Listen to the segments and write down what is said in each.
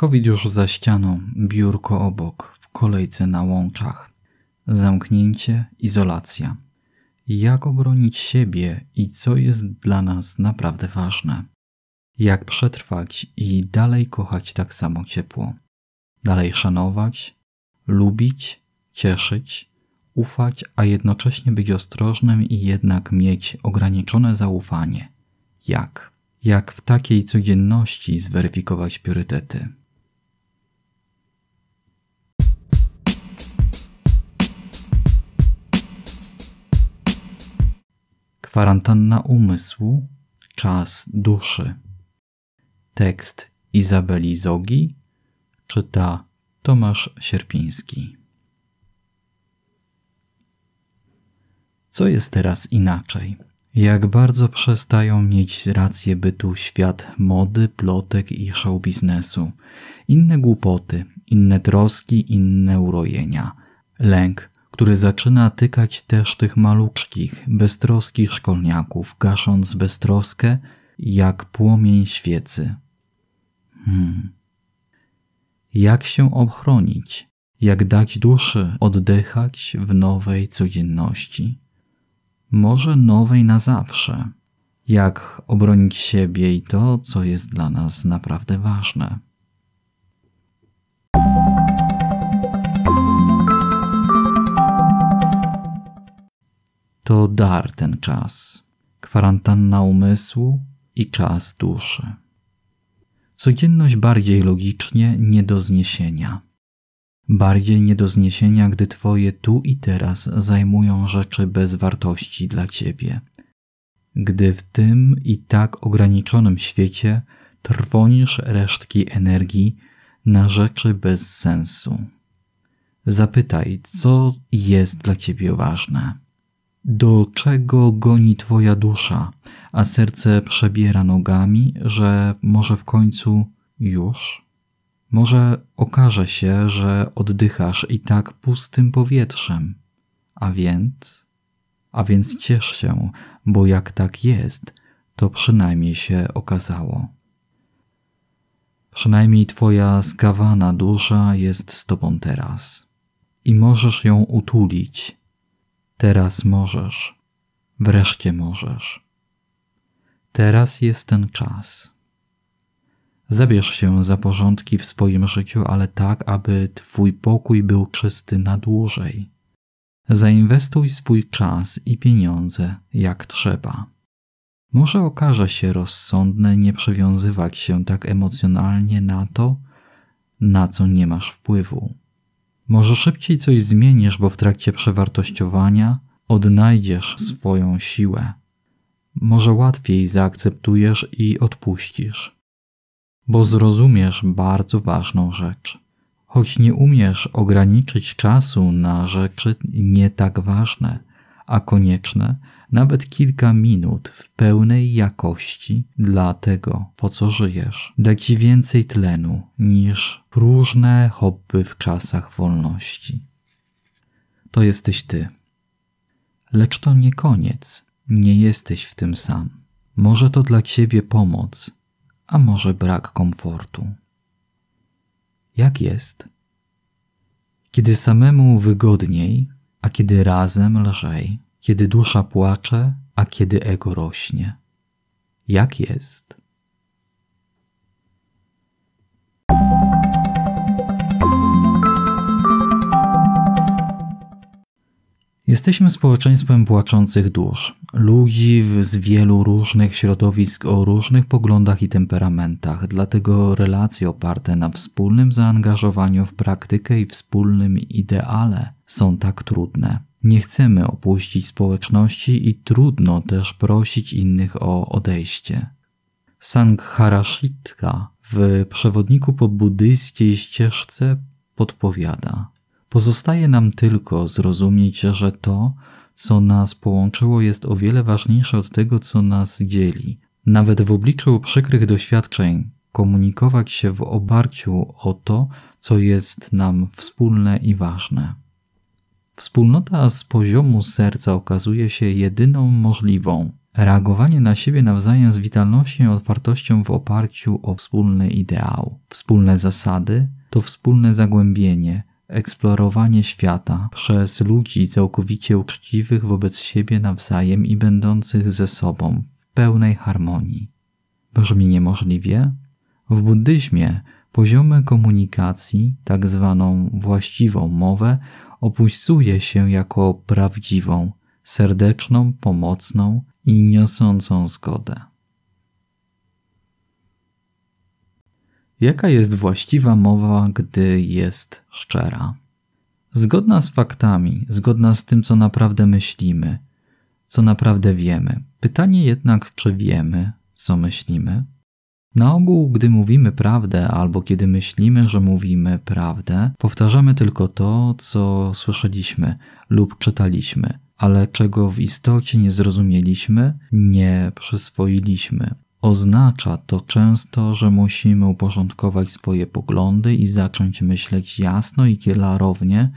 Covid już za ścianą, biurko obok, w kolejce na łączach. Zamknięcie, izolacja. Jak obronić siebie i co jest dla nas naprawdę ważne? Jak przetrwać i dalej kochać tak samo ciepło? Dalej szanować, lubić, cieszyć, ufać, a jednocześnie być ostrożnym i jednak mieć ograniczone zaufanie. Jak? Jak w takiej codzienności zweryfikować priorytety? Kwarantanna umysłu, czas duszy. Tekst Izabeli Zogi czyta Tomasz Sierpiński. Co jest teraz inaczej? Jak bardzo przestają mieć rację bytu świat mody, plotek i show biznesu. Inne głupoty, inne troski, inne urojenia. Lęk, który zaczyna tykać też tych maluczkich, beztroskich szkolniaków, gasząc beztroskę jak płomień świecy. Hmm. Jak się ochronić? Jak dać duszy oddychać w nowej codzienności? Może nowej na zawsze. Jak obronić siebie i to, co jest dla nas naprawdę ważne. To dar ten czas, kwarantanna umysłu i czas duszy. Codzienność bardziej logicznie nie do zniesienia. Bardziej nie do zniesienia, gdy Twoje tu i teraz zajmują rzeczy bez wartości dla Ciebie. Gdy w tym i tak ograniczonym świecie trwonisz resztki energii na rzeczy bez sensu. Zapytaj, co jest dla Ciebie ważne. Do czego goni Twoja dusza, a serce przebiera nogami, że może w końcu już? Może okaże się, że oddychasz i tak pustym powietrzem. A więc, a więc ciesz się, bo jak tak jest, to przynajmniej się okazało. Przynajmniej Twoja skawana dusza jest z Tobą teraz i możesz ją utulić. Teraz możesz, wreszcie możesz. Teraz jest ten czas. Zabierz się za porządki w swoim życiu, ale tak, aby Twój pokój był czysty na dłużej. Zainwestuj swój czas i pieniądze jak trzeba. Może okaże się rozsądne nie przywiązywać się tak emocjonalnie na to, na co nie masz wpływu. Może szybciej coś zmienisz, bo w trakcie przewartościowania odnajdziesz swoją siłę. Może łatwiej zaakceptujesz i odpuścisz bo zrozumiesz bardzo ważną rzecz. Choć nie umiesz ograniczyć czasu na rzeczy nie tak ważne, a konieczne, nawet kilka minut w pełnej jakości dla tego, po co żyjesz, da ci więcej tlenu niż próżne hobby w czasach wolności. To jesteś ty. Lecz to nie koniec, nie jesteś w tym sam. Może to dla ciebie pomoc, a może brak komfortu. Jak jest? Kiedy samemu wygodniej, a kiedy razem lżej, kiedy dusza płacze, a kiedy ego rośnie. Jak jest? Jesteśmy społeczeństwem płaczących dusz, ludzi z wielu różnych środowisk o różnych poglądach i temperamentach, dlatego relacje oparte na wspólnym zaangażowaniu w praktykę i wspólnym ideale są tak trudne. Nie chcemy opuścić społeczności i trudno też prosić innych o odejście. Sangharashitka w przewodniku po buddyjskiej ścieżce podpowiada – Pozostaje nam tylko zrozumieć, że to, co nas połączyło, jest o wiele ważniejsze od tego, co nas dzieli. Nawet w obliczu przykrych doświadczeń, komunikować się w oparciu o to, co jest nam wspólne i ważne. Wspólnota z poziomu serca okazuje się jedyną możliwą, Reagowanie na siebie nawzajem z witalnością i otwartością w oparciu o wspólny ideał, wspólne zasady to wspólne zagłębienie, eksplorowanie świata przez ludzi całkowicie uczciwych wobec siebie nawzajem i będących ze sobą w pełnej harmonii. Brzmi niemożliwie? W buddyzmie poziomy komunikacji, tak zwaną właściwą mowę, opisuje się jako prawdziwą, serdeczną, pomocną i niosącą zgodę. Jaka jest właściwa mowa, gdy jest szczera? Zgodna z faktami, zgodna z tym, co naprawdę myślimy, co naprawdę wiemy. Pytanie jednak, czy wiemy, co myślimy? Na ogół, gdy mówimy prawdę, albo kiedy myślimy, że mówimy prawdę, powtarzamy tylko to, co słyszeliśmy lub czytaliśmy, ale czego w istocie nie zrozumieliśmy, nie przyswoiliśmy. Oznacza to często, że musimy uporządkować swoje poglądy i zacząć myśleć jasno i klarownie,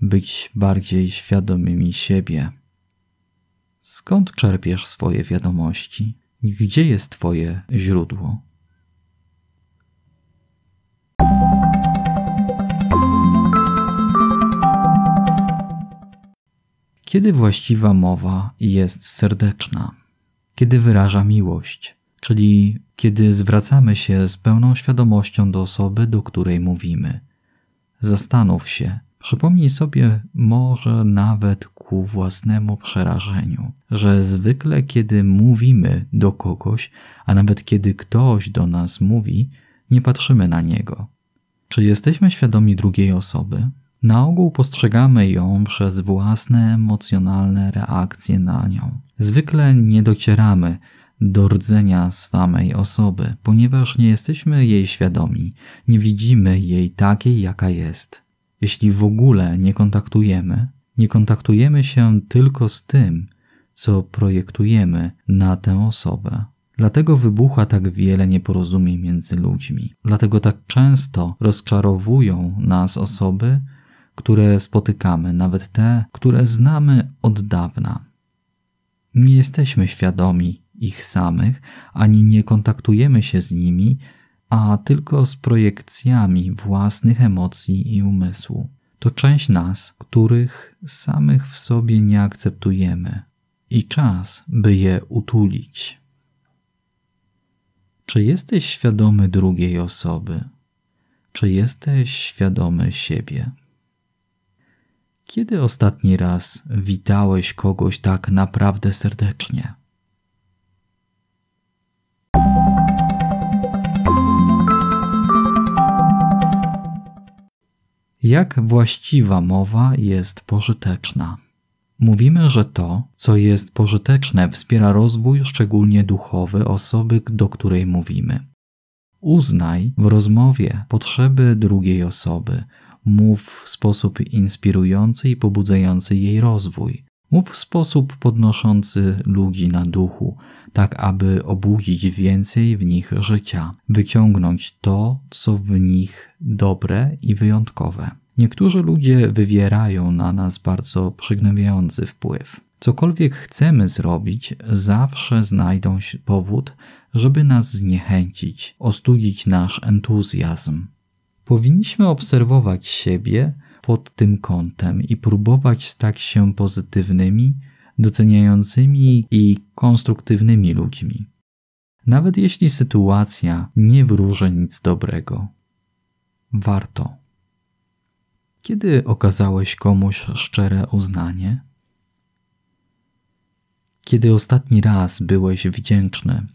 być bardziej świadomymi siebie. Skąd czerpiesz swoje wiadomości? Gdzie jest Twoje źródło? Kiedy właściwa mowa jest serdeczna? Kiedy wyraża miłość, czyli kiedy zwracamy się z pełną świadomością do osoby, do której mówimy. Zastanów się, przypomnij sobie może nawet ku własnemu przerażeniu, że zwykle kiedy mówimy do kogoś, a nawet kiedy ktoś do nas mówi, nie patrzymy na niego. Czy jesteśmy świadomi drugiej osoby? Na ogół postrzegamy ją przez własne emocjonalne reakcje na nią. Zwykle nie docieramy do rdzenia samej osoby, ponieważ nie jesteśmy jej świadomi, nie widzimy jej takiej, jaka jest. Jeśli w ogóle nie kontaktujemy, nie kontaktujemy się tylko z tym, co projektujemy na tę osobę. Dlatego wybucha tak wiele nieporozumień między ludźmi. Dlatego tak często rozczarowują nas osoby, które spotykamy, nawet te, które znamy od dawna. Nie jesteśmy świadomi ich samych, ani nie kontaktujemy się z nimi, a tylko z projekcjami własnych emocji i umysłu. To część nas, których samych w sobie nie akceptujemy, i czas, by je utulić. Czy jesteś świadomy drugiej osoby? Czy jesteś świadomy siebie? Kiedy ostatni raz witałeś kogoś tak naprawdę serdecznie? Jak właściwa mowa jest pożyteczna? Mówimy, że to, co jest pożyteczne, wspiera rozwój, szczególnie duchowy osoby, do której mówimy. Uznaj w rozmowie potrzeby drugiej osoby, Mów w sposób inspirujący i pobudzający jej rozwój. Mów w sposób podnoszący ludzi na duchu, tak aby obudzić więcej w nich życia, wyciągnąć to, co w nich dobre i wyjątkowe. Niektórzy ludzie wywierają na nas bardzo przygnębiający wpływ. Cokolwiek chcemy zrobić, zawsze znajdą się powód, żeby nas zniechęcić, ostudzić nasz entuzjazm. Powinniśmy obserwować siebie pod tym kątem i próbować stać się pozytywnymi, doceniającymi i konstruktywnymi ludźmi. Nawet jeśli sytuacja nie wróży nic dobrego. Warto. Kiedy okazałeś komuś szczere uznanie? Kiedy ostatni raz byłeś wdzięczny,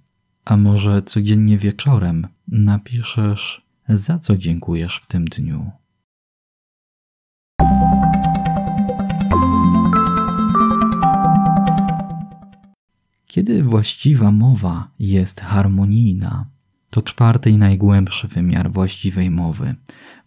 a może codziennie wieczorem napiszesz za co dziękujesz w tym dniu? Kiedy właściwa mowa jest harmonijna, to czwarty i najgłębszy wymiar właściwej mowy.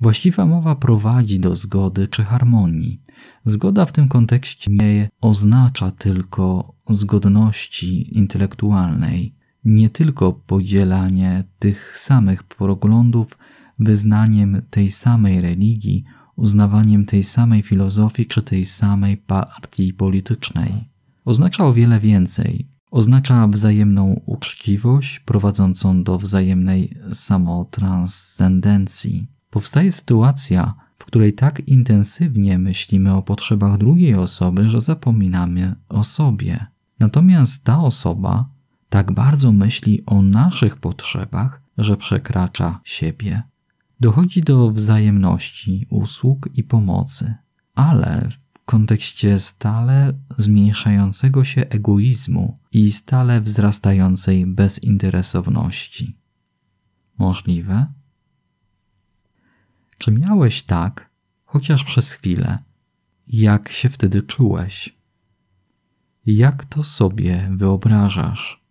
Właściwa mowa prowadzi do zgody czy harmonii. Zgoda w tym kontekście nie oznacza tylko zgodności intelektualnej, nie tylko podzielanie tych samych poglądów, wyznaniem tej samej religii, uznawaniem tej samej filozofii czy tej samej partii politycznej. Oznacza o wiele więcej. Oznacza wzajemną uczciwość prowadzącą do wzajemnej samotranscendencji. Powstaje sytuacja, w której tak intensywnie myślimy o potrzebach drugiej osoby, że zapominamy o sobie. Natomiast ta osoba tak bardzo myśli o naszych potrzebach, że przekracza siebie. Dochodzi do wzajemności, usług i pomocy, ale w kontekście stale zmniejszającego się egoizmu i stale wzrastającej bezinteresowności. Możliwe? Czy miałeś tak, chociaż przez chwilę, jak się wtedy czułeś? Jak to sobie wyobrażasz?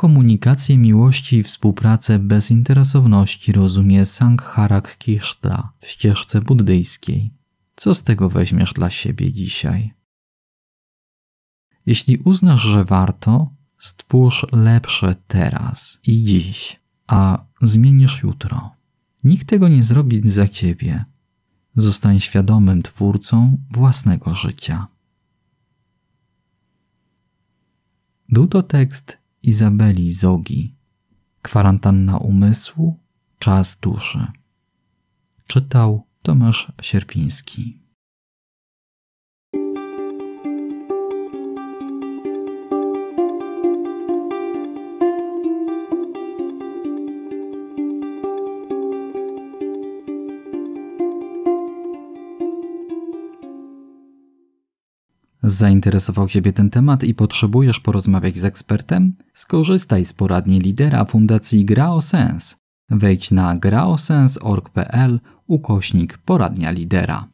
Komunikację miłości i współpracę bezinteresowności rozumie Sangharak Kishta w ścieżce buddyjskiej. Co z tego weźmiesz dla siebie dzisiaj? Jeśli uznasz, że warto, stwórz lepsze teraz i dziś, a zmienisz jutro. Nikt tego nie zrobi za ciebie. Zostań świadomym twórcą własnego życia. Był to tekst Izabeli Zogi. Kwarantanna umysłu, czas duszy. Czytał Tomasz Sierpiński. Zainteresował Ciebie ten temat i potrzebujesz porozmawiać z ekspertem? Skorzystaj z poradni lidera Fundacji Graosens. Wejdź na graosens.org.pl ukośnik poradnia lidera.